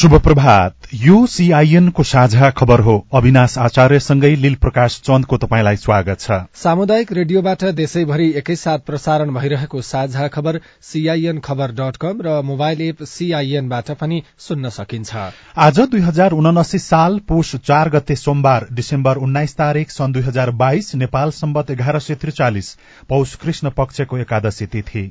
शुभ प्रभात यो सीआईएन को साझा खबर हो। अविनाश आचार्यसँगै लील प्रकाश चन्दको तपाईँलाई स्वागत छ। सामुदायिक रेडियोबाट देशैभरि एकैसाथ प्रसारण भइरहेको साझा खबर सीआईएन खबर डट कम र मोबाइल एप सीआईएनबाट पनि सुन्न सकिन्छ। आज दुई हजार उनासी साल पुष चार गते सोमबार डिसेम्बर उन्नाइस तारीक सन् दुई हजार बाइस नेपाल सम्बत एघार सय त्रिचालिस पौष कृष्ण पक्षको एकादशी तिथि।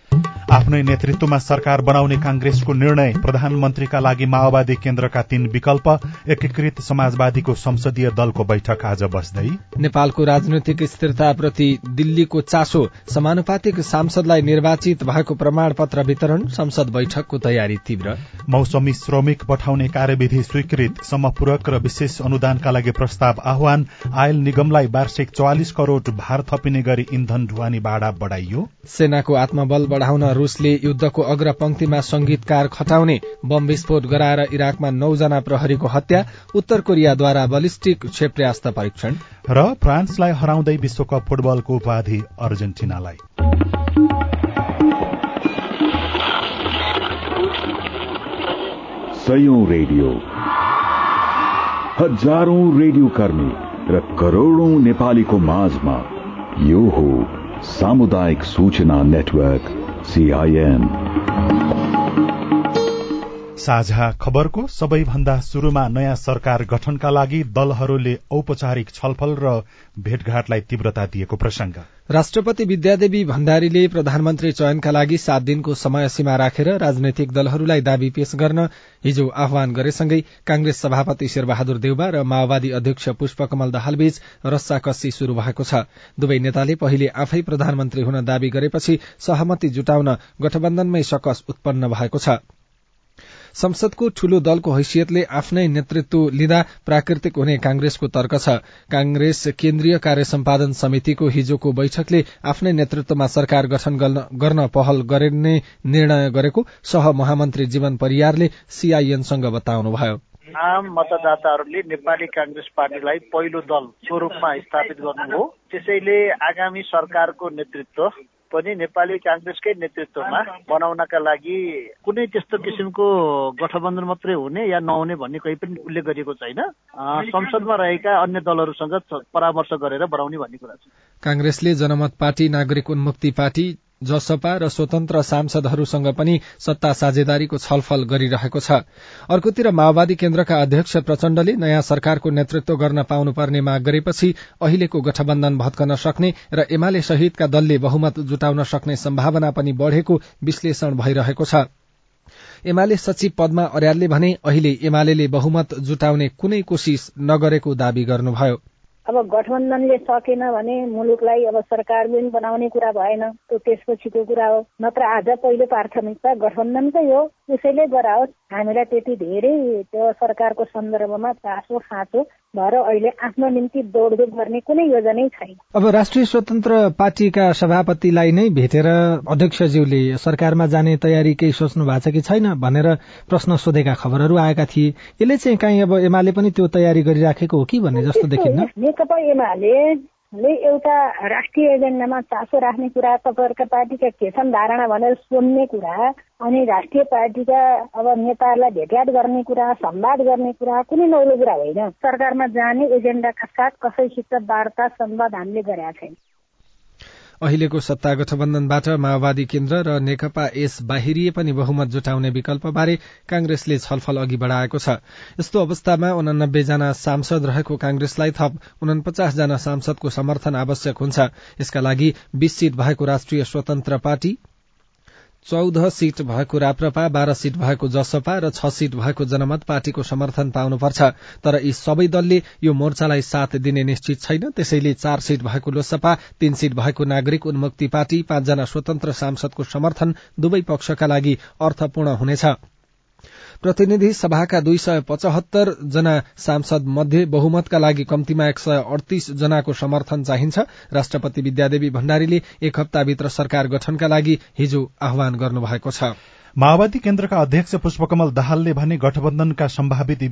आफ्नै नेतृत्वमा सरकार बनाउने कांग्रेसको निर्णय प्रधानमन्त्रीका लागि माओवादी केन्द्रका तीन विकल्प एकीकृत समाजवादीको संसदीय दलको बैठक आज बस्दै नेपालको राजनैतिक स्थिरताप्रति दिल्लीको चासो समानुपातिक सांसदलाई निर्वाचित भएको प्रमाण पत्र वितरण संसद बैठकको तयारी तीव्र। मौसमी श्रमिक पठाउने कार्यविधि स्वीकृत समपूरक र विशेष अनुदानका लागि प्रस्ताव आह्वान आयल निगमलाई वार्षिक चौवालिस करोड़ भार थपिने गरी इन्धन ढुवानी भाडा बढ़ाइयो। सेनाको आत्मबल बढ़ाउन रूसले युद्धको अग्रपंक्तिमा संगीतकार खटाउने बम विस्फोट गराएर इराकमा नौजना प्रहरीको हत्या उत्तर कोरियाद्वारा बलिस्टिक क्षेप्यास्त्र परीक्षण। र फ्रान्सलाई हराउँदै विश्वकप फुटबलको उपाधि अर्जेन्टिनालाई। सयौं रेडियो। हजारौं रेडियो कर्मी र करोड़ौं नेपालीको माझमा यो हो सामुदायिक सूचना नेटवर्क। सीआईएन साझा खबरको सबैभन्दा शुरूमा नयाँ सरकार गठनका लागि दलहरूले औपचारिक छलफल र भेटघाटलाई तीव्रता दिएको प्रसंग राष्ट्रपति विद्यादेवी भण्डारीले प्रधानमन्त्री चयनका लागि सात दिनको समय सीमा राखेर राजनैतिक दलहरूलाई दावी पेश गर्न हिजो आह्वान गरेसँगै कांग्रेस सभापति शेरबहादुर देउबा र माओवादी अध्यक्ष पुष्पकमल दाहालबीच रस्साकस्सी शुरू भएको छ। दुवै नेताले पहिले आफै प्रधानमन्त्री हुन दावी गरेपछि सहमति जुटाउन गठबन्धनमै सकस उत्पन्न भएको छ। संसदको ठूलो दलको हैसियतले आफ्नै नेतृत्व लिँदा प्राकृतिक हुने कांग्रेसको तर्क छ। कांग्रेस केन्द्रीय कार्य सम्पादन समितिको हिजोको बैठकले आफ्नै नेतृत्वमा सरकार गठन गर्न पहल गर्ने निर्णय गरेको सह महामन्त्री जीवन परियारले सीआईएनसँग बताउनुभयो। आम मतदाताहरूले नेपाली कांग्रेस पार्टीलाई पहिलो दल स्वरूपमा स्थापित गर्नु हो त्यसैले आगामी सरकारको नेतृत्व पनि नेपाली काङ्ग्रेसकै नेतृत्वमा बनाउनका लागि कुनै त्यस्तो किसिमको गठबन्धन मात्रै हुने या नहुने भन्ने कहीँ पनि उल्लेख गरिएको छैन। संसदमा रहेका अन्य दलहरूसँग परामर्श गरेर बनाउने भन्ने कुरा छ। कांग्रेसले जनमत पार्टी नागरिक उन्मुक्ति पार्टी जसपा र स्वतन्त्र सांसदहरूसँग पनि सत्ता साझेदारीको छलफल गरिरहेको छ। अर्कोतिर माओवादी केन्द्रका अध्यक्ष प्रचण्डले नयाँ सरकारको नेतृत्व गर्न पाउनुपर्ने माग गरेपछि अहिलेको गठबन्धन भत्कन सक्ने र एमाले सहितका दलले बहुमत जुटाउन सक्ने सम्भावना पनि बढ़ेको विश्लेषण भइरहेको छ। एमाले सचिव पदमा अर्यालले भने अहिले एमाले बहुमत जुटाउने कुनै कोशिश नगरेको दावी गर्नुभयो। अब गठबन्धनले सकेन भने मुलुकलाई अब सरकार पनि बनाउने कुरा भएन त्यो त्यसपछिको कुरा हो। नत्र आज पहिलो प्राथमिकता गठबन्धनकै हो। त्यसैले गराओस्। हामीलाई त्यति धेरै त्यो सरकारको सन्दर्भमा चासो खाँचो भएर अहिले आफ्नो निम्ति दौडधुप गर्ने कुनै योजनै छैन। अब राष्ट्रिय स्वतन्त्र पार्टीका सभापतिलाई नै भेटेर अध्यक्षज्यूले सरकारमा जाने तयारी केही सोच्नु भएको छ कि छैन भनेर प्रश्न सोधेका खबरहरू आएका थिए। यसले चाहिँ काहीँ अब एमाले पनि त्यो तयारी गरिराखेको हो कि भन्ने जस्तो देखिन्न? नेकपा एमाले एउटा राष्ट्रिय एजेन्डामा चासो राख्ने कुरा तपाईँहरूका पार्टीका के छन् धारणा भनेर सुन्ने कुरा अनि राष्ट्रिय पार्टीका अब नेताहरूलाई भेटघाट गर्ने कुरा संवाद गर्ने कुरा कुनै नौलो कुरा होइन। सरकारमा जाने एजेन्डाका साथ कसैसित वार्ता संवाद हामीले गरेका छैन। अहिलेको सत्ता गठबन्धनबाट माओवादी केन्द्र र नेकपा एस बाहिरिए पनि बहुमत जुटाउने विकल्पबारे कांग्रेसले छलफल अघि बढ़ाएको छ। यस्तो अवस्थामा उनानब्बे जना सांसद रहेको कांग्रेसलाई थप उनपचास जना सांसदको समर्थन आवश्यक हुन्छ। यसका लागि सीट भएको राष्ट्रिय स्वतन्त्र पार्टी चौध सीट भएको राप्रपा बाह्र सीट भएको जसपा र छ सीट भएको जनमत पार्टीको समर्थन पाउनुपर्छ। तर यी सबै दलले यो मोर्चालाई साथ दिने निश्चित छैन। त्यसैले चार सीट भएको लोसपा तीन सीट भएको नागरिक उन्मुक्ति पार्टी पाँचजना स्वतन्त्र सांसदको समर्थन दुवै पक्षका लागि अर्थपूर्ण हुनेछ। प्रतिनिधि सभाका दुई सय पचहत्तर जना सांसद मध्ये बहुमतका लागि कम्तीमा एक सय अडतीस जनाको समर्थन चाहिन्छ। राष्ट्रपति विद्यादेवी भण्डारीले एक हप्ताभित्र सरकार गठनका लागि हिजो आह्वान गर्नुभएको छ। माओवादी केन्द्रका अध्यक्ष पुष्पकमल दाहालले भने गठबन्धनका सम्भावित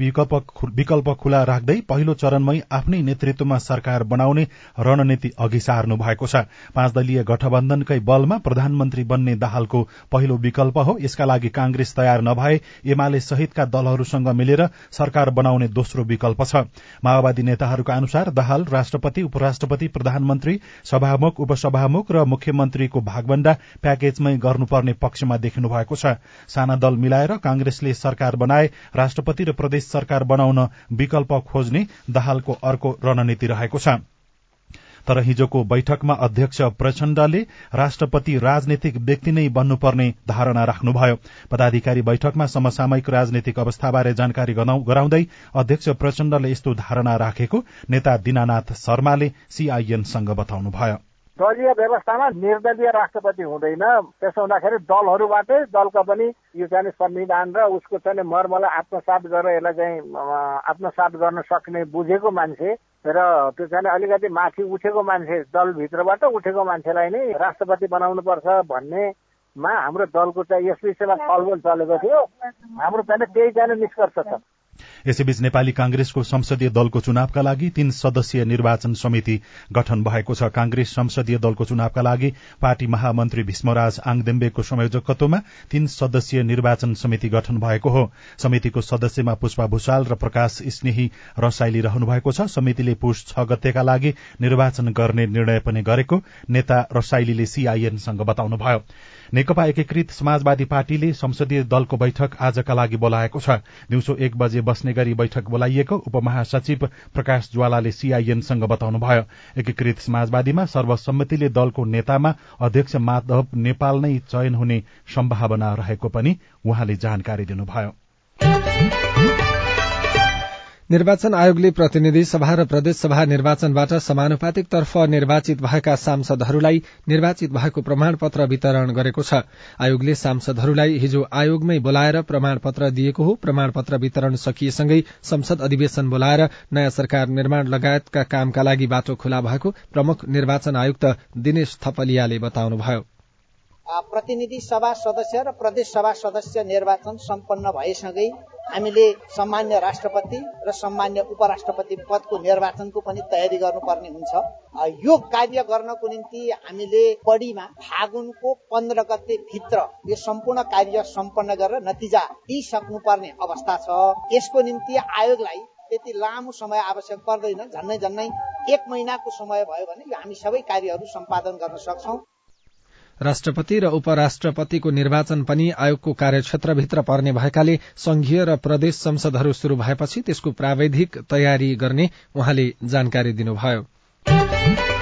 विकल्प खुला राख्दै पहिलो चरणमै आफ्नै नेतृत्वमा सरकार बनाउने रणनीति अघि सार्नु भएको छ। पाँच दलीय गठबन्धनकै बलमा प्रधानमन्त्री बन्ने दाहालको पहिलो विकल्प हो। यसका लागि कांग्रेस तयार नभए एमाले सहितका दलहरूसँग मिलेर सरकार बनाउने दोस्रो विकल्प छ। माओवादी नेताहरूका अनुसार दाहाल राष्ट्रपति उपराष्ट्रपति प्रधानमन्त्री सभामुख उपसभामुख र मुख्यमन्त्रीको भागभण्डा प्याकेजमै गर्नुपर्ने पक्षमा देखिनु भएको छ। साना दल मिलाएर कांग्रेसले सरकार बनाए राष्ट्रपति र प्रदेश सरकार बनाउन विकल्प खोज्ने दाहालको अर्को रणनीति रहेको छ। तर हिजोको बैठकमा अध्यक्ष प्रचण्डले राष्ट्रपति राजनैतिक व्यक्ति नै बन्नुपर्ने धारणा राख्नुभयो। पदाधिकारी बैठकमा समसामयिक राजनैतिक अवस्थाबारे जानकारी गराउँदै अध्यक्ष प्रचण्डले यस्तो धारणा राखेको नेता दिनानाथ शर्माले सीआईएनसँग बताउनुभयो। दलीय व्यवस्थामा निर्दलीय राष्ट्रपति हुँदैन। त्यसो हुँदाखेरि दलहरूबाटै दलका पनि यो चाहिँ संविधान र उसको चाहिँ मर्मलाई आत्मसात गरेर यसलाई चाहिँ आत्मसात गर्न सक्ने बुझेको मान्छे र त्यो चाहिँ अलिकति माथि उठेको मान्छे दलभित्रबाट उठेको मान्छेलाई नै राष्ट्रपति बनाउनु पर्छ भन्नेमा हाम्रो दलको चाहिँ यस विषयमा छलफल चलेको थियो। हाम्रो चाहिँ त्यही चाहिँ निष्कर्ष छ। यसैबीच नेपाली कांग्रेसको संसदीय दलको चुनावका लागि तीन सदस्यीय निर्वाचन समिति गठन भएको छ। कांग्रेस संसदीय दलको चुनावका लागि पार्टी महामन्त्री भीष्मराज आङदेम्बेको संयोजकत्वमा तीन सदस्यीय निर्वाचन समिति गठन भएको हो। समितिको सदस्यमा पुष्पा भूषाल र प्रकाश स्नेही रसाइली रहनु भएको छ। समितिले पुष छ गतेका लागि निर्वाचन गर्ने निर्णय पनि गरेको नेता रसाइलीले सीआईएनसँग बताउनुभयो। नेकपा एकीकृत समाजवादी पार्टीले संसदीय दलको बैठक आजका लागि बोलाएको छ। दिउँसो एक बजे बस्ने गरी बैठक बोलाइएको उपमहासचिव प्रकाश ज्वालाले सीआईएनसँग बताउनुभयो। एकीकृत समाजवादीमा सर्वसम्मतिले दलको नेतामा अध्यक्ष माधव नेपाल नै चयन हुने सम्भावना रहेको पनि उहाँले जानकारी दिनुभयो। निर्वाचन आयोगले प्रतिनिधि सभा र प्रदेशसभा निर्वाचनबाट समानुपातिक तर्फ निर्वाचित भएका सांसदहरूलाई निर्वाचित भएको प्रमाणपत्र वितरण गरेको छ। आयोगले सांसदहरूलाई हिजो आयोगमै बोलाएर प्रमाणपत्र दिएको हो। प्रमाणपत्र वितरण सकिएसँगै संसद अधिवेशन बोलाएर नयाँ सरकार निर्माण लगायतका कामका लागि बाटो खुला भएको प्रमुख निर्वाचन आयुक्त दिनेश थपलियाले बताउनुभयो। प्रतिनिधि सभा सदस्य र प्रदेश सभा सदस्य निर्वाचन सम्पन्न भएसँगै हामीले सामान्य राष्ट्रपति र सामान्य उपराष्ट्रपति पदको निर्वाचनको पनि तयारी गर्नुपर्ने हुन्छ। यो कार्य गर्नको निम्ति हामीले बढीमा फागुनको पन्ध्र गते भित्र यो सम्पूर्ण कार्य सम्पन्न गरेर नतिजा दिइसक्नुपर्ने अवस्था छ। यसको निम्ति आयोगलाई त्यति लामो समय आवश्यक पर्दैन। झन्नै झन्नै एक महिनाको समय भयो भने हामी सबै कार्यहरू सम्पादन गर्न सक्छौ। राष्ट्रपति र उपराष्ट्रपतिको निर्वाचन पनि आयोगको कार्यक्षेत्रभित्र पर्ने भएकाले संघीय र प्रदेश संसदहरू शुरू भएपछि त्यसको प्राविधिक तयारी गर्ने उहाँले जानकारी दिनुभयो।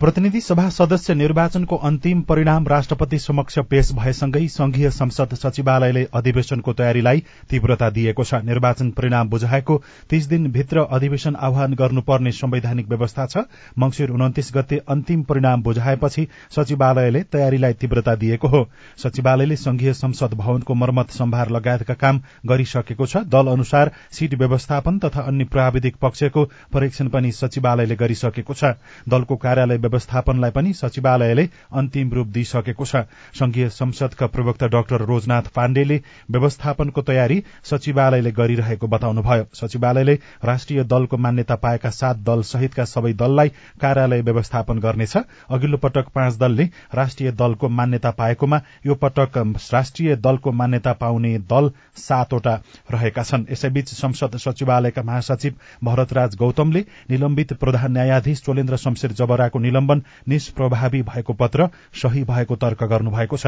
प्रतिनिधि सभा सदस्य निर्वाचनको अन्तिम परिणाम राष्ट्रपति समक्ष पेश भएसँगै संघीय संसद सचिवालयले अधिवेशनको तयारीलाई तीव्रता दिएको छ। निर्वाचन परिणाम बुझाएको तीस दिनभित्र अधिवेशन आह्वान गर्नुपर्ने संवैधानिक व्यवस्था छ। मंगिर उन्तिस गते अन्तिम परिणाम बुझाएपछि सचिवालयले तयारीलाई तीव्रता दिएको हो। सचिवालयले संघीय संसद भवनको मर्मत सम्भार लगायतका काम गरिसकेको छ। दल अनुसार सीट व्यवस्थापन तथा अन्य प्राविधिक पक्षको परीक्षण पनि सचिवालयले गरिसकेको छ। दलको कार्यालय व्यवस्थापनलाई पनि सचिवालयले अन्तिम रूप दिइसकेको छ। संघीय संसदका प्रवक्ता डाक्टर रोजनाथ पाण्डेले व्यवस्थापनको तयारी सचिवालयले गरिरहेको बताउनुभयो। सचिवालयले राष्ट्रिय दलको मान्यता पाएका सात दल सहितका सबै दललाई कार्यालय व्यवस्थापन गर्नेछ। अघिल्लो पटक पाँच दलले राष्ट्रिय दलको मान्यता पाएकोमा यो पटक राष्ट्रिय दलको मान्यता पाउने दल सातवटा रहेका छन्। यसैबीच संसद सचिवालयका महासचिव भरतराज गौतमले निलम्बित प्रधान न्यायाधीश चोलेन्द्र शमशेर जबराको निलम्बन निलम्बन निष्प्रभावी भएको पत्र सही भएको तर्क गर्नुभएको छ।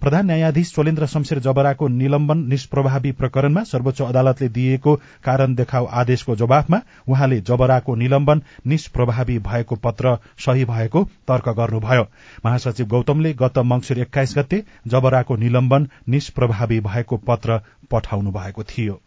प्रधान न्यायाधीश चोलेन्द्र शमशेर जबराको निलम्बन निष्प्रभावी प्रकरणमा सर्वोच्च अदालतले दिएको कारण देखाउ आदेशको जवाफमा उहाँले जबराको निलम्बन निष्प्रभावी भएको पत्र सही भएको तर्क गर्नुभयो। महासचिव गौतमले गत मंगिर एक्काइस गते जबराको निलम्बन निष्प्रभावी भएको पत्र पठाउनु भएको थियो।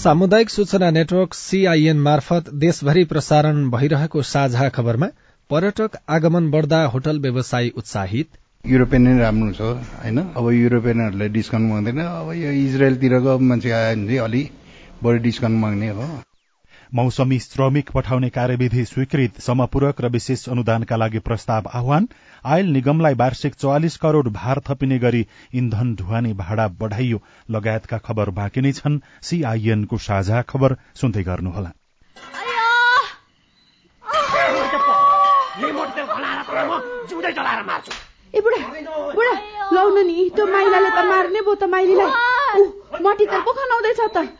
सामुदायिक सूचना नेटवर्क सीआईएन मार्फत देशभरि प्रसारण भइरहेको साझा खबरमा पर्यटक आगमन बढ्दा होटल व्यवसायी उत्साहित। युरोपियन नै राम्रो छ होइन? अब युरोपियनहरूले डिस्काउन्ट माग्दैन। अब यो इजरायलतिरको मान्छे आयो भने चाहिँ अलि बढी डिस्काउन्ट माग्ने हो। मौसमी श्रमिक पठाउने कार्यविधि स्वीकृत समपूरक र विशेष अनुदानका लागि प्रस्ताव आह्वान। आयल निगमलाई वार्षिक चौवालिस करोड़ भार थपिने गरी इन्धन ढुवानी भाडा बढ़ाइयो। लगायतका खबर बाँकी नै छन्। सीआईएनको साझा खबर सुन्दै गर्नुहोला। ए बुढा बुढा लौन नि त्यो माइलाले त मार्ने भयो त माइलीलाई। मटी त पो खनाउँदैछ त।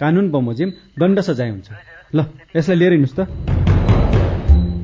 कानून बमोजिम दण्ड सजाय हुन्छ। ल यसलाई लिएर हिँड्नुहोस् त।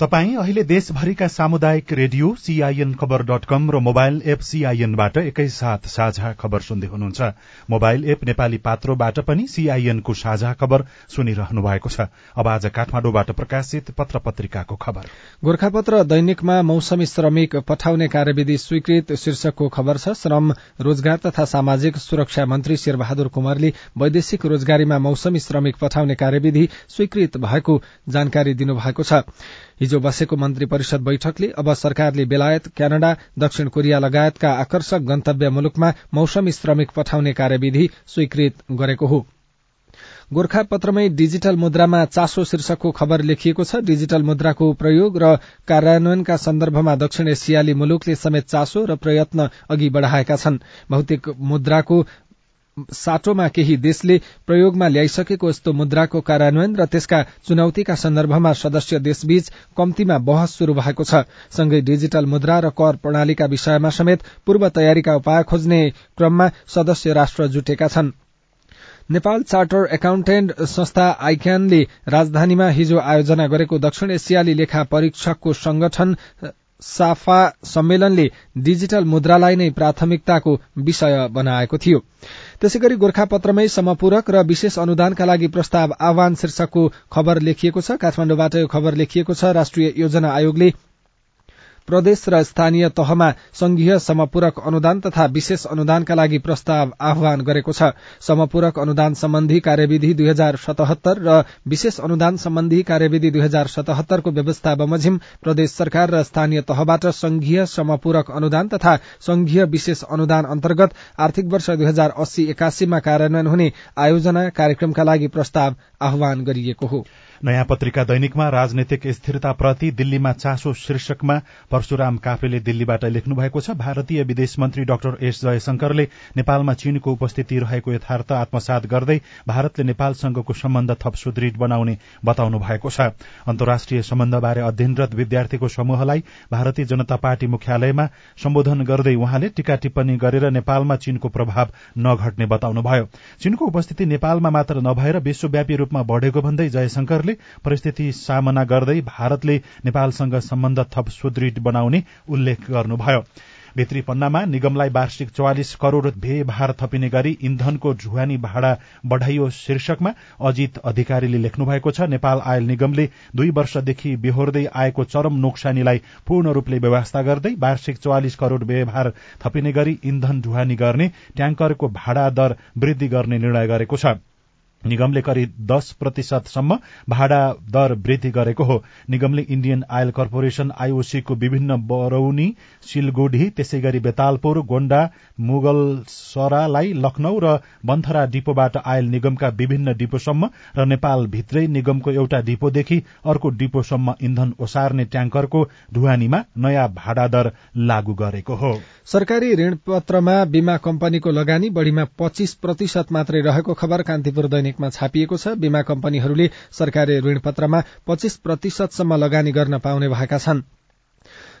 तपाई अहिले देशभरिका सामुदायिक radio CIN Khabar dot com र मोबाइल एप सीआईएनबाट एकैसाथ साझा खबर सुन्दै हुनुहुन्छ। मोबाइल एप नेपाली पात्रोबाट पनि सीआईएनको साझा खबर सुनिरहनु भएको छ। अब आज काठमाडौँबाट प्रकाशित पत्र पत्रिकाको खबर। गोर्खापत्र दैनिकमा मौसमी श्रमिक पठाउने कार्यविधि स्वीकृत शीर्षकको खबर छ। श्रम रोजगार तथा सामाजिक सुरक्षा मन्त्री शेरबहादुर कुमारले वैदेशिक रोजगारीमा मौसमी श्रमिक पठाउने कार्यविधि स्वीकृत भएको जानकारी दिनुभएको छ। हिजो बसेको मन्त्री परिषद बैठकले अब सरकारले बेलायत क्यानाडा दक्षिण कोरिया लगायतका आकर्षक गन्तव्य मुलुकमा मौसमी श्रमिक पठाउने कार्यविधि स्वीकृत गरेको हो। गोर्खा पत्रमै डिजिटल मुद्रामा चासो शीर्षकको खबर लेखिएको छ। डिजिटल मुद्राको प्रयोग र कार्यान्वयनका सन्दर्भमा दक्षिण एसियाली मुलुकले समेत चासो र प्रयत्न अघि बढ़ाएका छन्। भौतिक मुद्राको साटोमा केही देशले प्रयोगमा ल्याइसकेको यस्तो मुद्राको कार्यान्वयन र त्यसका चुनौतीका सन्दर्भमा सदस्य देशबीच कम्तीमा बहस शुरू भएको छ। सँगै डिजिटल मुद्रा र कर प्रणालीका विषयमा समेत पूर्व तयारीका उपाय खोज्ने क्रममा सदस्य राष्ट्र जुटेका छन्। नेपाल चार्टर एकाउन्टेन्ट संस्था आइक्यानले राजधानीमा हिजो आयोजना गरेको दक्षिण एसियाली लेखा परीक्षकको संगठन साफा सम्मेलनले डिजिटल मुद्रालाई नै प्राथमिकताको विषय बनाएको थियो। त्यसै गरी गोर्खापत्रमै समपूरक र विशेष अनुदानका लागि प्रस्ताव आह्वान शीर्षकको खबर लेखिएको छ। काठमाडौँबाट यो खबर लेखिएको छ। राष्ट्रिय योजना आयोगले प्रदेश र स्थानीय तहमा संघीय समपूरक अनुदान तथा विशेष अनुदानका लागि प्रस्ताव आह्वान गरेको छ। समपूरक अनुदान सम्बन्धी कार्यविधि दुई हजार सतहत्तर र विशेष अनुदान सम्बन्धी कार्यविधि दुई हजार सतहत्तरको व्यवस्था बमोजिम प्रदेश सरकार र स्थानीय तहबाट संघीय समपूरक अनुदान तथा संघीय विशेष अनुदान अन्तर्गत आर्थिक वर्ष दुई हजार अस्सी एकासीमा कार्यान्वयन हुने आयोजना कार्यक्रमका लागि प्रस्ताव आह्वान गरिएको हो। नयाँ पत्रिका दैनिकमा राजनैतिक स्थिरताप्रति दिल्लीमा चासो शीर्षकमा परशुराम काफ्रेले दिल्लीबाट लेख्नु भएको छ। भारतीय विदेश मन्त्री डाक्टर एस जयशंकरले नेपालमा चीनको उपस्थिति रहेको यथार्थ आत्मसात गर्दै भारतले नेपालसँगको सम्बन्ध थप सुदृढ बनाउने बताउनु भएको छ। अन्तर्राष्ट्रिय सम्बन्धबारे अध्ययनरत विद्यार्थीको समूहलाई भारतीय जनता पार्टी मुख्यालयमा सम्बोधन गर्दै उहाँले टीका टिप्पणी गरेर नेपालमा चीनको प्रभाव नघट्ने बताउनुभयो। चीनको उपस्थिति नेपालमा मात्र नभएर विश्वव्यापी रूपमा बढ़ेको भन्दै जयशंकरले परिस्थिति सामना गर्दै भारतले नेपालसँग सम्बन्ध थप सुदृढ बनाउने उल्लेख गर्नुभयो। भित्री पन्नामा निगमलाई वार्षिक चौवालिस करोड़ भे भार थपिने गरी इन्धनको ढुवानी भाडा बढ़ाइयो शीर्षकमा अजित अधिकारीले लेख्नु भएको छ नेपाल आयल निगमले दुई वर्षदेखि बेहोर्दै आएको चरम नोक्सानीलाई पूर्ण रूपले व्यवस्था गर्दै वार्षिक चौवालिस करोड़ व्यवहार थपिने गरी इन्धन ढुवानी गर्ने ट्याङ्करको भाडा दर वृद्धि गर्ने निर्णय गरेको छ। निगमले करिब दश प्रतिशतसम्म भाडा दर वृद्धि गरेको हो। निगमले इण्डियन आयल कर्पोरेशन आईओसीको विभिन्न बरौनी सिलगुढ़ी त्यसै गरी बेतालपुर गोण्डा मुगलसरालाई लखनऊ र बन्थरा डिपोबाट आयल निगमका विभिन्न डिपोसम्म र नेपाल भित्रै निगमको एउटा डिपोदेखि अर्को डिपोसम्म इन्धन ओसार्ने ट्याङ्करको ढुवानीमा नयाँ भाडा दर लागू गरेको हो। सरकारी ऋणपत्रमा बीमा कम्पनीको लगानी बढ़ीमा पच्चीस प्रतिशत मात्रै रहेको खबर कान्तिपुर दैनिकमा छापिएको छ। बीमा कम्पनीहरूले सरकारी ऋणपत्रमा पच्चीस प्रतिशतसम्म लगानी गर्न पाउने भएका छन्।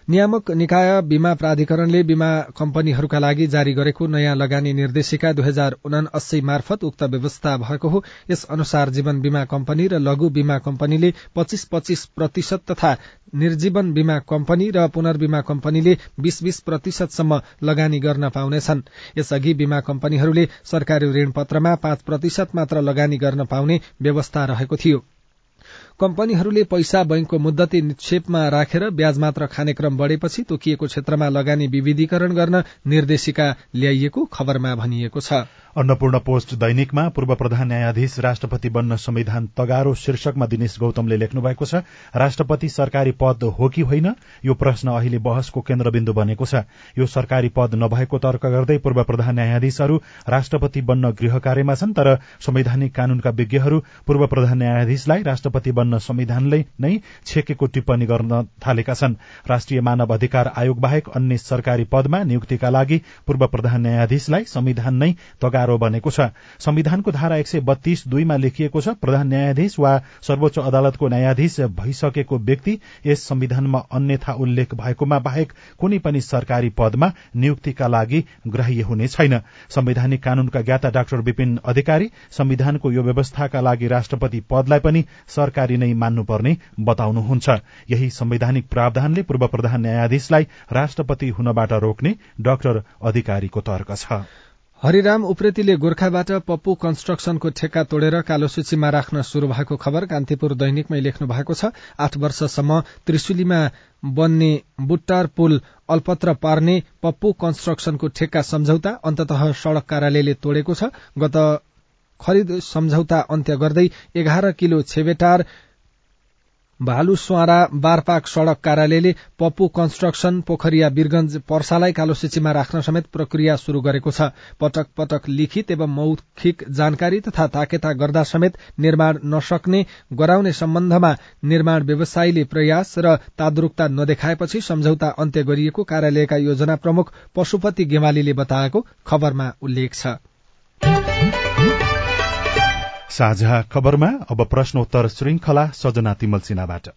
नियामक निकाय बीमा प्राधिकरणले बीमा कम्पनीहरूका लागि जारी गरेको नयाँ लगानी निर्देशिका दुई हजार उनासी मार्फत उक्त व्यवस्था भएको हो। यस अनुसार जीवन बीमा कम्पनी र लघु बीमा कम्पनीले पच्चीस पच्चीस प्रतिशत तथा निर्जीवन बीमा कम्पनी र पुनर्बीमा कम्पनीले बीस बीस प्रतिशतसम्म लगानी गर्न पाउनेछन्। यसअघि बीमा कम्पनीहरूले सरकारी ऋणपत्रमा पाँच प्रतिशत मात्र लगानी गर्न पाउने व्यवस्था रहेको थियो। कम्पनीहरूले पैसा बैंकको मुद्दती निक्षेपमा राखेर ब्याज मात्र खाने क्रम बढ़ेपछि तोकिएको क्षेत्रमा लगानी विविधीकरण गर्न निर्देशिका ल्याइएको खबरमा भनिएको छ। अन्नपूर्ण पोस्ट दैनिकमा पूर्व प्रधान न्यायाधीश राष्ट्रपति बन्न संविधान तगारो शीर्षकमा दिनेश गौतमले लेख्नु भएको छ राष्ट्रपति सरकारी पद हो कि होइन? यो प्रश्न अहिले बहसको केन्द्रबिन्दु बनेको छ। यो सरकारी पद नभएको तर्क गर्दै पूर्व प्रधान न्यायाधीशहरू राष्ट्रपति बन्न गृह कार्यमा छन् तर संवैधानिक कानूनका विज्ञहरू पूर्व प्रधान न्यायाधीशलाई राष्ट्रपति बन्न संविधानले नै छेकेको टिप्पणी गर्न थालेका छन्। राष्ट्रिय मानव अधिकार आयोग बाहेक अन्य सरकारी पदमा नियुक्तिका लागि पूर्व प्रधान न्यायाधीशलाई संविधान नै तगारो बनेको छ। संविधानको धारा एक सय बत्तीस दुईमा लेखिएको छ प्रधान न्यायाधीश वा सर्वोच्च अदालतको न्यायाधीश भइसकेको व्यक्ति यस संविधानमा अन्यथा उल्लेख भएकोमा बाहेक कुनै पनि सरकारी पदमा नियुक्तिका लागि ग्राह्य हुने छैन। संवैधानिक कानूनका ज्ञाता डाक्टर विपिन अधिकारी संविधानको यो व्यवस्थाका लागि राष्ट्रपति पदलाई पनि सरकारी नै मान्नुपर्ने बताउनुहुन्छ। यही संवैधानिक प्रावधानले पूर्व प्रधान न्यायाधीशलाई राष्ट्रपति हुनबाट रोक्ने डाक्टर अधिकारीको तर्क छ। हरिराम उप्रेतीले गोर्खाबाट पप्पू कन्स्ट्रक्सनको ठेक्का तोडेर कालो सूचीमा राख्न शुरू भएको खबर कान्तिपुर दैनिकमै लेख्नु भएको छ। आठ वर्षसम्म त्रिशुलीमा बन्ने बुट्टार पुल अल्पत्र पार्ने पप्पू कन्स्ट्रक्सनको ठेक्का सम्झौता अन्तत सड़क कार्यालयले तोडेको छ। गत खरिद सम्झौता अन्त्य गर्दै एघार किलो छेबेटार भालुस्वारा बारपाक सड़क कार्यालयले पप्पू कन्स्ट्रक्सन पोखरिया वीरगंज पर्सालाई कालो सूचीमा राख्न समेत प्रक्रिया शुरू गरेको छ। पटक पटक लिखित एवं मौखिक जानकारी तथा ताकेता गर्दा समेत निर्माण नसक्ने गराउने सम्बन्धमा निर्माण व्यवसायीले प्रयास र ताद्रुकता नदेखाएपछि सम्झौता अन्त्य गरिएको कार्यालयका योजना प्रमुख पशुपति गेवालीले बताएको खबरमा उल्लेख छ। साझा खबरमा अब प्रश्नोत्तर श्रृंखला सजना तिमल सिन्हाबाट।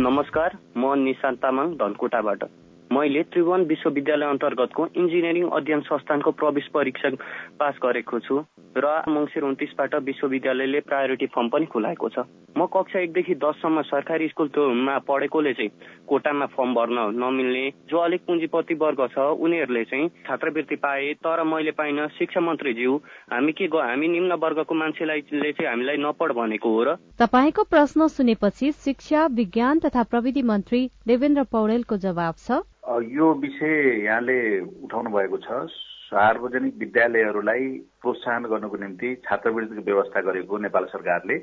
नमस्कार म निशान्त तामाङ धनकुटाबाट। मैले त्रिभुवन विश्वविद्यालय अन्तर्गतको इन्जिनियरिङ अध्ययन संस्थानको प्रवेश परीक्षा पास गरेको छु र मङ्सिर उन्तिसबाट विश्वविद्यालयले प्रायोरिटी फर्म पनि खुलाएको छ। म कक्षा एकदेखि दससम्म सरकारी स्कुलमा पढेकोले चाहिँ कोटामा फर्म भर्न नमिल्ने जो अलिक पुँजीपति वर्ग छ उनीहरूले चाहिँ छात्रवृत्ति पाए तर मैले पाइन शिक्षा मन्त्रीज्यू। हामी के हामी निम्न वर्गको मान्छेलाई चाहिँ हामीलाई नपढ भनेको हो र तपाईँको प्रश्न सुनेपछि शिक्षा विज्ञान तथा प्रविधि मन्त्री देवेन्द्र पौडेलको जवाब छ। यो विषय यहाँले उठाउनु भएको छ। सार्वजनिक विद्यालयहरूलाई प्रोत्साहन गर्नको निम्ति छात्रवृत्तिको व्यवस्था गरेको नेपाल सरकारले।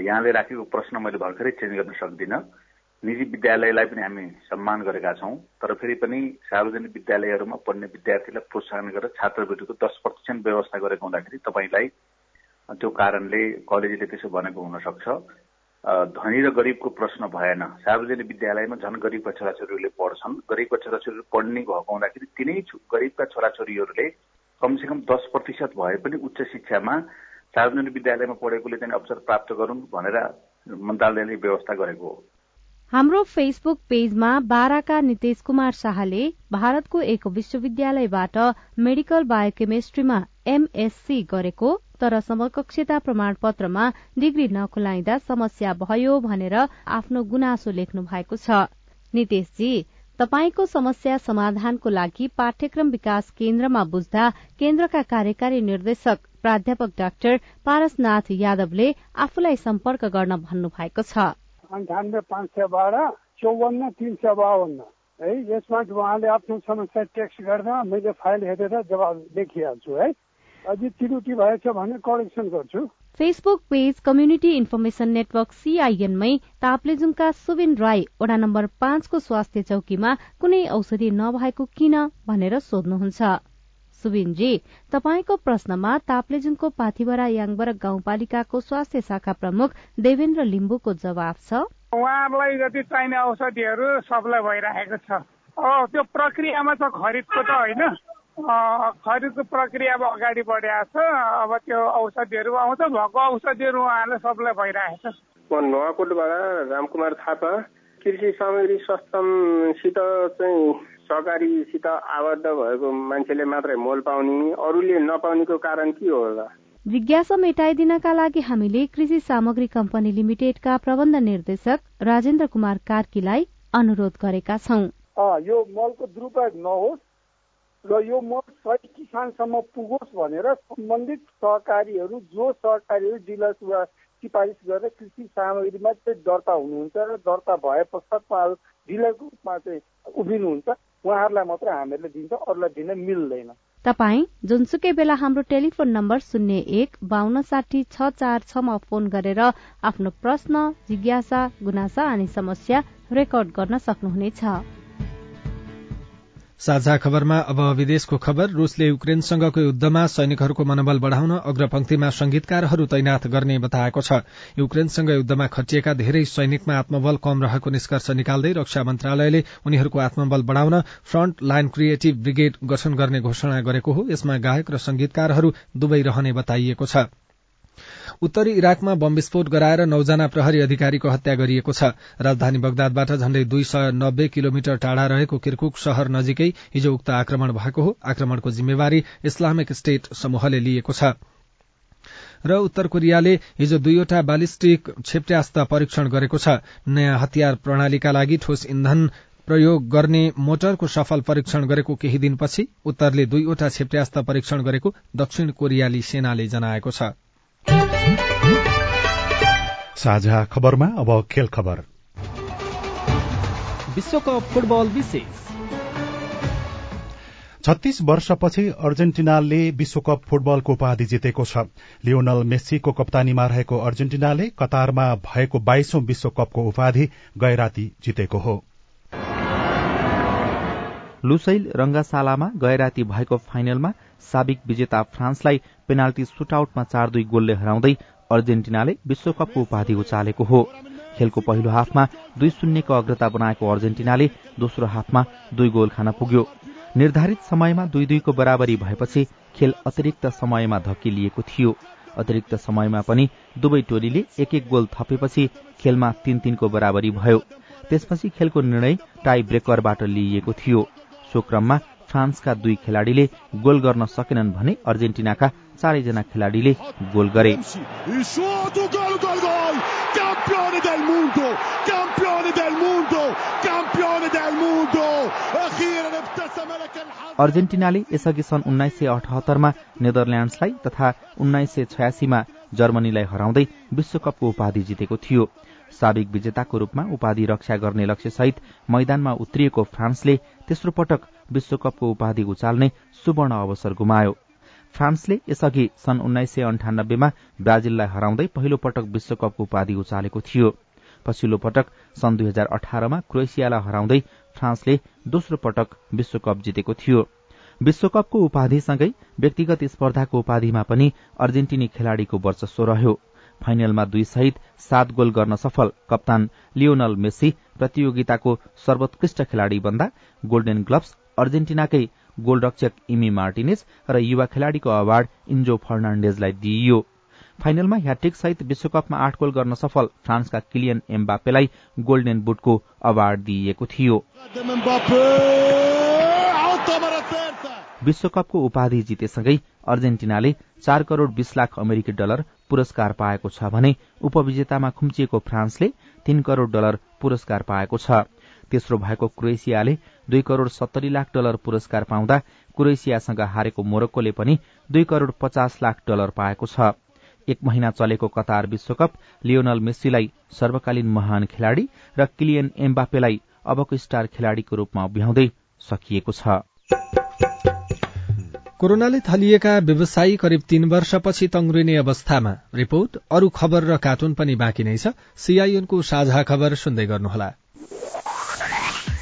यहाँले राखेको प्रश्न मैले भर्खरै चेन्ज गर्न सक्दिनँ। निजी विद्यालयलाई पनि हामी सम्मान गरेका छौँ तर फेरि पनि सार्वजनिक विद्यालयहरूमा पढ्ने विद्यार्थीलाई प्रोत्साहन गरेर छात्रवृत्तिको दस प्रतिशत व्यवस्था गरेको हुँदाखेरि तपाईँलाई त्यो कारणले कलेजले त्यसो भनेको हुन सक्छ धनी र गरिबको प्रश्न भएन। सार्वजनिक विद्यालयमा झन् गरिबका छोराछोरीहरूले पढ्छन्। गरिबका छोराछोरीहरू पढ्ने भएको हुँदाखेरि तिनै गरिबका छोराछोरीहरूले कमसेकम दस प्रतिशत भए पनि उच्च शिक्षामा सार्वजनिक विद्यालयमा पढेकोले चाहिँ अवसर प्राप्त गरून् भनेर मन्त्रालयले व्यवस्था गरेको हो। हाम्रो फेसबुक पेजमा बाराका नितेश कुमार शाहले भारतको एक विश्वविद्यालयबाट मेडिकल बायोकेमिस्ट्रीमा एमएससी गरेको तर समकक्षता प्रमाणपत्रमा डिग्री नखुलाइँदा समस्या भयो भनेर आफ्नो गुनासो लेख्नु भएको छ। नितेशजी तपाईँको समस्या समाधानको लागि पाठ्यक्रम विकास केन्द्रमा बुझ्दा केन्द्रका कार्यकारी निर्देशक प्राध्यापक डाक्टर पारसनाथ यादवले आफूलाई सम्पर्क गर्न भन्नु भएको छ। अन्ठानब्बे पाँच सय बाह्र चौवन्न आफ्नो समस्या टेक्स्ट गर्दा मैले फाइल हेरेर जवाब देखिहाल्छु है। अझै त्रुटि भएछ भने करेक्सन गर्छु। Facebook page community information network सीआईएनमै ताप्लेजुङका सुबिन राई वडा नम्बर पाँचको स्वास्थ्य चौकीमा कुनै औषधि नभएको किन भनेर सोध्नुहुन्छ। सुबिनजी तपाईँको प्रश्नमा ताप्लेजुङको पाथिभरा याङबर गाउँपालिकाको स्वास्थ्य शाखा प्रमुख देवेन्द्र लिम्बुको जवाब छ। उहाँहरूलाई जति चाहिने औषधिहरू सप्लाई भइरहेको छ। त्यो प्रक्रियामा त खरिदको त होइन। खरिदको प्रक्रिया अब अगाडि बढिरहेको छ। अब त्यो औषधिहरू आउँछ भएको औषधिहरू उहाँले सप्लाई भइरहेको छ। म नुवाकोटबाट रामकुमार थापा। कृषि सामग्री सस्तमसित चाहिँ सहकारीसित आबद्ध भएको मान्छेले मात्रै मोल पाउने अरूले नपाउनेको कारण के हो र जिज्ञासा मेटाइदिनका लागि हामीले कृषि सामग्री कम्पनी लिमिटेडका प्रबन्ध निर्देशक राजेन्द्र कुमार कार्कीलाई अनुरोध गरेका छौं। यो मलको दुरुपयोग नहोस्। र यो मल सही किसानसम्म पुगोस् भनेर सम्बन्धित सहकारीहरू जो सहकारीहरू डिलर्स वा सिफारिस गरेर कृषि सामग्रीमा चाहिँ दर्ता हुनुहुन्छ र दर्ता भए पश्चात उहाँहरू डिलरको रूपमा चाहिँ उभिनुहुन्छ उहाँहरूलाई मात्र हामीहरूले दिन्छ अरूलाई दिन मिल्दैन। तपाई जुनसुकै बेला हाम्रो टेलिफोन नम्बर शून्य एक बान्न साठी छ चार छमा फोन गरेर आफ्नो प्रश्न जिज्ञासा गुनासा अनि समस्या रेकर्ड गर्न सक्नुहुनेछ। साझा खबरमा अब विदेशको खबर। रूसले युक्रेनसँगको युद्धमा सैनिकहरूको मनोबल बढ़ाउन अग्रपंक्तिमा संगीतकारहरू तैनाथ गर्ने बताएको छ। युक्रेनसँग युद्धमा खटिएका धेरै सैनिकमा आत्मबल कम रहेको निष्कर्ष निकाल्दै रक्षा मन्त्रालयले उनीहरूको आत्मबल बढ़ाउन फ्रन्ट लाइन क्रिएटिभ ब्रिगेड गठन गर्ने घोषणा गरेको हो। यसमा गायक र संगीतकारहरू दुवै रहने बताइएको छ। उत्तरी इराकमा बम विस्फोट गराएर नौजना प्रहरी अधिकारीको हत्या गरिएको छ। राजधानी बगदादबाट झण्डै दुई सय नब्बे किलोमिटर टाढा रहेको किर्कुक शहर नजिकै हिजो उक्त आक्रमण भएको हो। आक्रमणको जिम्मेवारी इस्लामिक स्टेट समूहले लिएको छ। र उत्तर कोरियाले हिजो दुईवटा बालिस्टिक क्षेप्यास्त्र परीक्षण गरेको छ। नयाँ हतियार प्रणालीका लागि ठोस इन्धन प्रयोग गर्ने मोटरको सफल परीक्षण गरेको केही दिनपछि उत्तरले दुईवटा क्षेप्यास्त्र परीक्षण गरेको दक्षिण कोरियाली सेनाले जनाएको छ। साझा खबरमा अब खेल खबर। विश्वकप फुटबल विशेष। छत्तीस वर्षपछि अर्जेन्टिनाले विश्वकप फुटबलको उपाधि जितेको छ। लियोनल मेस्सीको कप्तानीमा रहेको अर्जेन्टिनाले कतारमा भएको बाइसौं विश्वकपको उपाधि गैराती जितेको हो। लुसैल रंगाशालामा गैराती भएको फाइनलमा साबिक विजेता फ्रान्सलाई पेनाल्टी सुटआउटमा चार दुई गोलले हराउँदै अर्जेन्टिनाले विश्वकपको उपाधि उचालेको हो। खेलको पहिलो हाफमा दुई शून्यको अग्रता बनाएको अर्जेन्टिनाले दोस्रो हाफमा दुई गोल खान पुग्यो। निर्धारित समयमा दुई दुईको बराबरी भएपछि खेल अतिरिक्त समयमा धकिलिएको थियो। अतिरिक्त समयमा पनि दुवै टोलीले एक एक गोल थपेपछि खेलमा तीन तीनको बराबरी भयो। त्यसपछि खेलको निर्णय टाई ब्रेकरबाट लिइएको थियो। सो क्रममा फ्रान्सका दुई खेलाड़ीले गोल गर्न सकेनन् भने अर्जेन्टिनाका चारैजना खेलाड़ीले गोल गरे। अर्जेन्टिनाले यसअघि सन् उन्नाइस सय अठहत्तरमा नेदरल्याण्ड्सलाई तथा उन्नाइस सय छयासीमा जर्मनीलाई हराउँदै विश्वकपको उपाधि जितेको थियो। साबिक विजेताको रूपमा उपाधि रक्षा गर्ने लक्ष्यसहित मैदानमा उत्रिएको फ्रान्सले तेस्रो पटक विश्वकपको उपाधि उचाल्ने सुवर्ण अवसर गुमायो। फ्रान्सले यसअघि सन् उन्नाइस सय अन्ठानब्बेमा ब्राजिललाई हराउँदै पहिलो पटक विश्वकपको उपाधि उचालेको थियो। पछिल्लो पटक सन् दुई हजार अठारमा क्रोएसियालाई हराउँदै फ्रान्सले दोस्रो पटक विश्वकप जितेको थियो। विश्वकपको उपाधिसँगै व्यक्तिगत स्पर्धाको उपाधिमा पनि अर्जेन्टिनी खेलाड़ीको वर्चस्व रह्यो। फाइनलमा दुई सहित सात गोल गर्न सफल कप्तान लियोनल मेस्सी प्रतियोगिताको सर्वोत्कृष्ट खेलाड़ी बन्दा गोल्डेन ग्लब्स अर्जेन्टिनाकै गोलरक्षक इमी मार्टिनेज र युवा खेलाड़ीको अवार्ड इन्जो फर्नाण्डेजलाई दिइयो। फाइनलमा ह्याट्रिक सहित विश्वकपमा आठ गोल गर्न सफल फ्रान्सका किलियन एम्बापेलाई गोल्डेन बुटको अवार्ड दिइएको थियो। विश्वकपको उपाधि जितेसँगै अर्जेन्टिनाले चार करोड़ बीस लाख अमेरिकी डलर पुरस्कार पाएको छ भने उपविजेतामा खुम्चिएको फ्रान्सले तीन करोड़ डलर पुरस्कार पाएको छ। तेस्रो भएको क्रोएसियाले दुई करोड़ सत्तरी लाख डलर पुरस्कार पाउँदा क्रोएसियासँग हारेको मोरक्कोले पनि दुई करोड़ पचास लाख डलर पाएको छ। एक महिना चलेको कतार विश्वकप लियोनल मेस्सीलाई सर्वकालीन महान खेलाड़ी र किलियन एम्बापेलाई अबको स्टार खेलाड़ीको रूपमा अभ्याउँदै सकिएको छ। कोरोनाले थलिएका व्यवसायी करिब तीन वर्षपछि तंग्रिने अवस्थामा। रिपोर्ट अरू खबर र कार्टुन पनि बाँकी नै छ। सीआईएनको साझा खबर सुन्दै गर्नुहोला।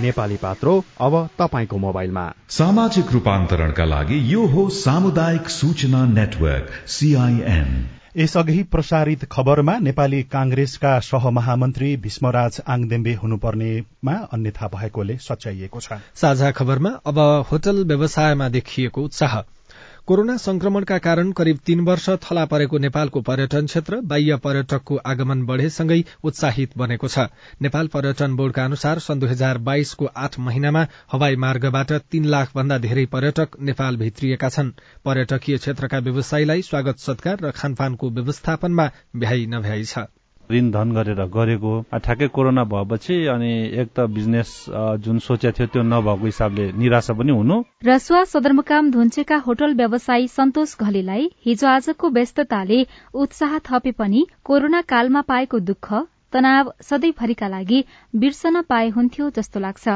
नेपाली पात्रो अब तपाईँको मोबाइलमा। सामाजिक रूपान्तरणका लागि यो हो सामुदायिक सूचना नेटवर्क सीआईएन यसअघि प्रसारित खबरमा नेपाली कांग्रेसका सहमहामन्त्री भीष्मराज आङदेम्बे हुनुपर्नेमा अन्यथा भएकोले सच्याइएको छ। साझा खबरमा अब होटल व्यवसायमा देखिएको उत्साह। कोरोना संक्रमणका कारण करिब तीन वर्ष थला परेको नेपालको पर्यटन क्षेत्र बाह्य पर्यटकको आगमन बढ़ेसँगै उत्साहित बनेको छ। नेपाल पर्यटन बोर्डका अनुसार सन् दुई हजार बाइसको आठ महिनामा हवाई मार्गबाट तीन लाख भन्दा धेरै पर्यटक नेपाल भित्रिएका छन्। पर्यटकीय क्षेत्रका व्यवसायीलाई स्वागत सत्कार र खानपानको व्यवस्थापनमा भ्याइ नभ्याइ छ। ऋण धन गरेर गरेको। ठ्याक्कै कोरोना भएपछि अनि एक त बिजनेस जुन सोचेको थियो त्यो नभएको हिसाबले निराशा पनि हुनु। रसुवा सदरमुकाम धुन्चेका होटल व्यवसायी सन्तोष घलेलाई हिजो आजको व्यस्तताले उत्साह थपे पनि कोरोना कालमा पाएको दुःख तनाव सधैँभरिका लागि बिर्सन पाए हुन्थ्यो जस्तो लाग्छ।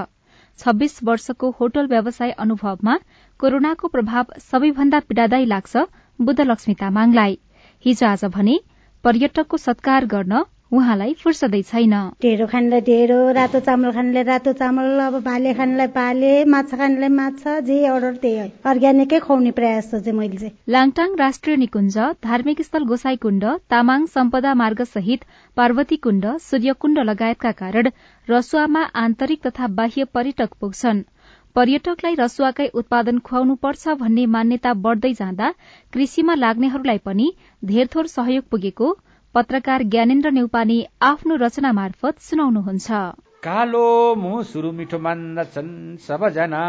छब्बीस वर्षको होटल व्यवसाय अनुभवमा कोरोनाको प्रभाव सबैभन्दा पीड़ादायी लाग्छ बुद्धलक्ष्मी तामाङलाई। हिजो आज भने पर्यटकको सत्कार गर्न उहाँलाई फुर्सदै छैन। ढेँडो खानेलाई ढेँडो रातो चामल खानेलाई रातो चामल अब भाले खानेलाई भाले माछा खानेलाई माछा जे अर्डर त्यही अर्ग्यानिकै खुवाउने प्रयास चाहिँ मैले चाहिँ। लाङटाङ राष्ट्रिय निकुञ्ज धार्मिक स्थल गोसाई कुण्ड तामाङ सम्पदा मार्ग सहित पार्वती कुण्ड सूर्यकुण्ड लगायतका कारण रसुवामा आन्तरिक तथा बाह्य पर्यटक पुग्छन्। पर्यटकलाई रसुवाकै उत्पादन खुवाउनु पर्छ भन्ने मान्यता बढ़दै जाँदा कृषिमा लाग्नेहरूलाई पनि धेरथोर सहयोग पुगेको पत्रकार ज्ञानेन्द्र नेउपाने आफ्नो रचना मार्फत सुनाउनुहुन्छ। कालो मुसुरु मिठो मान्दछन् सबजना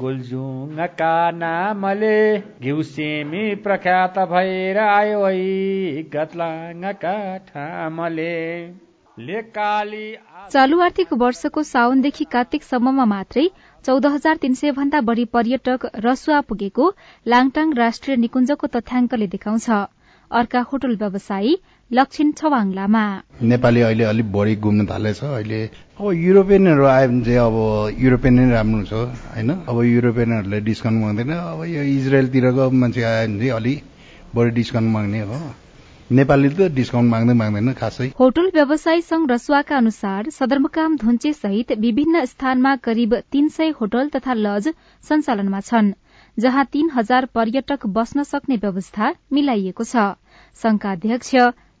गोलजुङका नामले घिउसेमी प्रख्यात भएर आयो है गतलाङका ठामले। चालू आर्थिक वर्षको साउनदेखि कार्तिकसम्ममा मात्रै चौध हजार तीन सय भन्दा बढ़ी पर्यटक रसुवा पुगेको लाङटाङ राष्ट्रिय निकुञ्जको तथ्याङ्कले देखाउँछ। अर्का होटल व्यवसायी लक्षिण छवाङ लामा नेपाली अहिले अलिक बढी घुम्न थालेछ। अहिले अब युरोपियनहरू आयो भने चाहिँ अब युरोपियन नै राम्रो छ होइन? अब युरोपियनहरूले डिस्काउन्ट माग्दैन। अब यो इजरायलतिरको मान्छे आयो भने चाहिँ अलिक बढी डिस्काउन्ट माग्ने हो। नेपाली त डिस्काउन्ट माग्दै माग्दैन खासै। होटल व्यवसायी संघ रसुवाका अनुसार सदरमुकाम धुन्चे सहित विभिन्न स्थानमा करिब तीन सय होटल तथा लज सञ्चालनमा छन् जहाँ तीन हजार पर्यटक बस्न सक्ने व्यवस्था मिलाइएको छ। संघका अध्यक्ष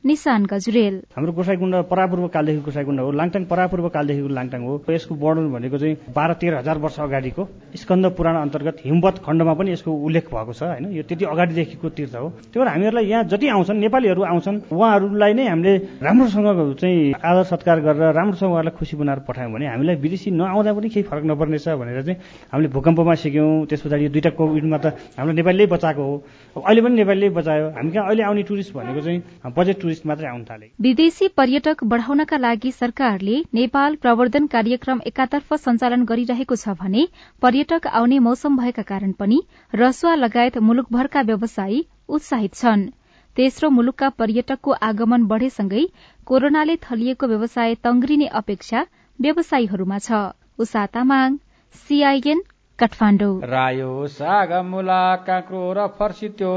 निशान गजरेल। हाम्रो गोसाईकुण्ड परापूर्व कालदेखि गोसाईकुण्ड हो। लाङटाङ परापूर्व कालदेखिको लाङटाङ हो। यसको वर्णन भनेको चाहिँ बाह्र तेह्र हजार वर्ष अगाडिको स्कन्द पुराण अन्तर्गत हिमवत खण्डमा पनि यसको उल्लेख भएको छ होइन? यो त्यति अगाडिदेखिको तीर्थ हो। त्यही भएर हामीहरूलाई यहाँ जति आउँछन् नेपालीहरू आउँछन् उहाँहरूलाई नै हामीले राम्रोसँग चाहिँ आदर सत्कार गरेर राम्रोसँग उहाँलाई खुसी बनाएर पठायौँ भने हामीलाई विदेशी नआउँदा पनि केही फरक नपर्नेछ भनेर चाहिँ हामीले भूकम्पमा सिक्यौँ। त्यस पछाडि यो दुईवटा कोभिडमा त हाम्रो नेपालीले बचाएको हो। अहिले पनि नेपालीले बचायो। हामी कहाँ अहिले आउने टुरिस्ट भनेको चाहिँ बजेट विदेशी पर्यटक बढ़ाउनका लागि सरकारले नेपाल प्रवर्धन कार्यक्रम एकातर्फ सञ्चालन गरिरहेको छ भने पर्यटक आउने मौसम भएका कारण पनि रसुवा लगायत मुलुकभरका व्यवसायी उत्साहित छन्। तेस्रो मुलुकका पर्यटकको आगमन बढ़ेसँगै कोरोनाले थलिएको व्यवसाय तंग्रिने अपेक्षा व्यवसायीहरूमा छ। काठमाडौँ। रायो साग मुला काँक्रो र फर्सी त्यो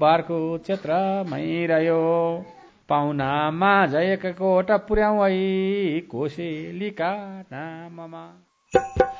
बारको क्षेत्रमै रह्यो। पाहुनामा झयक कोट पुर्याउ कोसेलीका नाममा।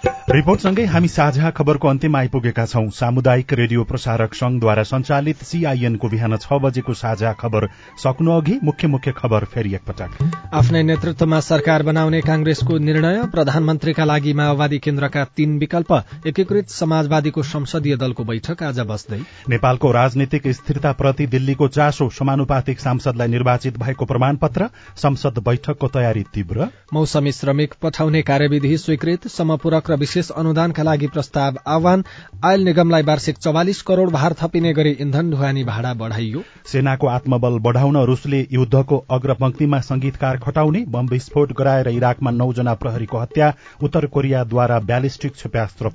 रिपोर्टसँगै हामी साझा खबरको अन्त्यमा आइपुगेका छौं। सामुदायिक रेडियो प्रसारक संघद्वारा संचालित सीआईएनको बिहान छ बजेको साझा खबर। सक्नु अघि मुख्य मुख्य खबर फेरि एकपटक। आफ्नै नेतृत्वमा सरकार बनाउने कांग्रेसको निर्णय प्रधानमन्त्रीका लागि माओवादी केन्द्रका तीन विकल्प एकीकृत समाजवादीको संसदीय दलको बैठक आज बस्दै। नेपालको राजनीतिक स्थिरताप्रति दिल्लीको चासो समानुपातिक सांसदलाई निर्वाचित भएको प्रमाणपत्र संसद बैठकको तयारी तीव्र। मौसमी श्रमिक पठाउने कार्यविधि स्वीकृत समपूरक र विशेष अनुदानका लागि प्रस्ताव आह्वान आयल निगमलाई वार्षिक चौवालिस करोड़ भार थपिने गरी इन्धन ढुवानी भाडा बढ़ाइयो। सेनाको आत्मबल बढ़ाउन रूसले युद्धको अग्रपंक्तिमा संगीतकार खटाउने बम विस्फोट गराएर इराकमा नौजना प्रहरीको हत्या उत्तर कोरियाद्वारा ब्यालिस्टिक क्षेप्यास्त्र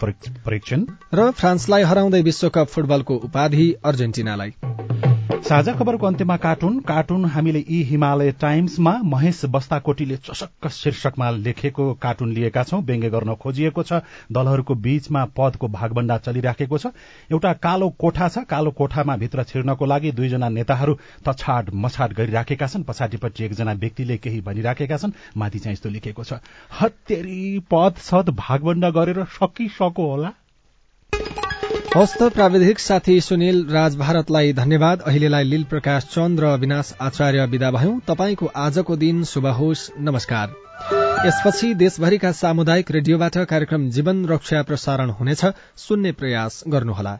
परीक्षण। र फ्रान्सलाई हराउँदै विश्वकप फुटबलको उपाधि अर्जेन्टिनालाई। साझा खबरको अन्त्यमा कार्टुन। कार्टुन हामीले यी हिमालय टाइम्समा महेश बस्ताकोटीले चसक्क शीर्षकमा लेखेको कार्टुन लिएका छौं। व्यङ्ग्य गर्न खोजिएको छ। दलहरूको बीचमा पदको भागभण्डा चलिराखेको छ। एउटा कालो कोठा छ। कालो कोठामा भित्र छिर्नको लागि दुईजना नेताहरू तछाड मछाड गरिराखेका छन्। पछाडिपट्टि एकजना व्यक्तिले केही भनिराखेका छन्। माथि चाहिँ यस्तो लेखेको छ हत्तेरी पद सद भागभण्डा गरेर सकिसको होला। हस्त प्राविधिक साथी सुनिल राज भारतलाई धन्यवाद। अहिलेलाई लील प्रकाश चन्द र अविनाश आचार्य विदा भयौं। तपाईँको आजको दिन शुभ होस्। नमस्कार। यसपछि देशभरिका सामुदायिक रेडियोबाट कार्यक्रम जीवन रक्षा प्रसारण हुनेछ। सुन्ने प्रयास गर्नुहोला।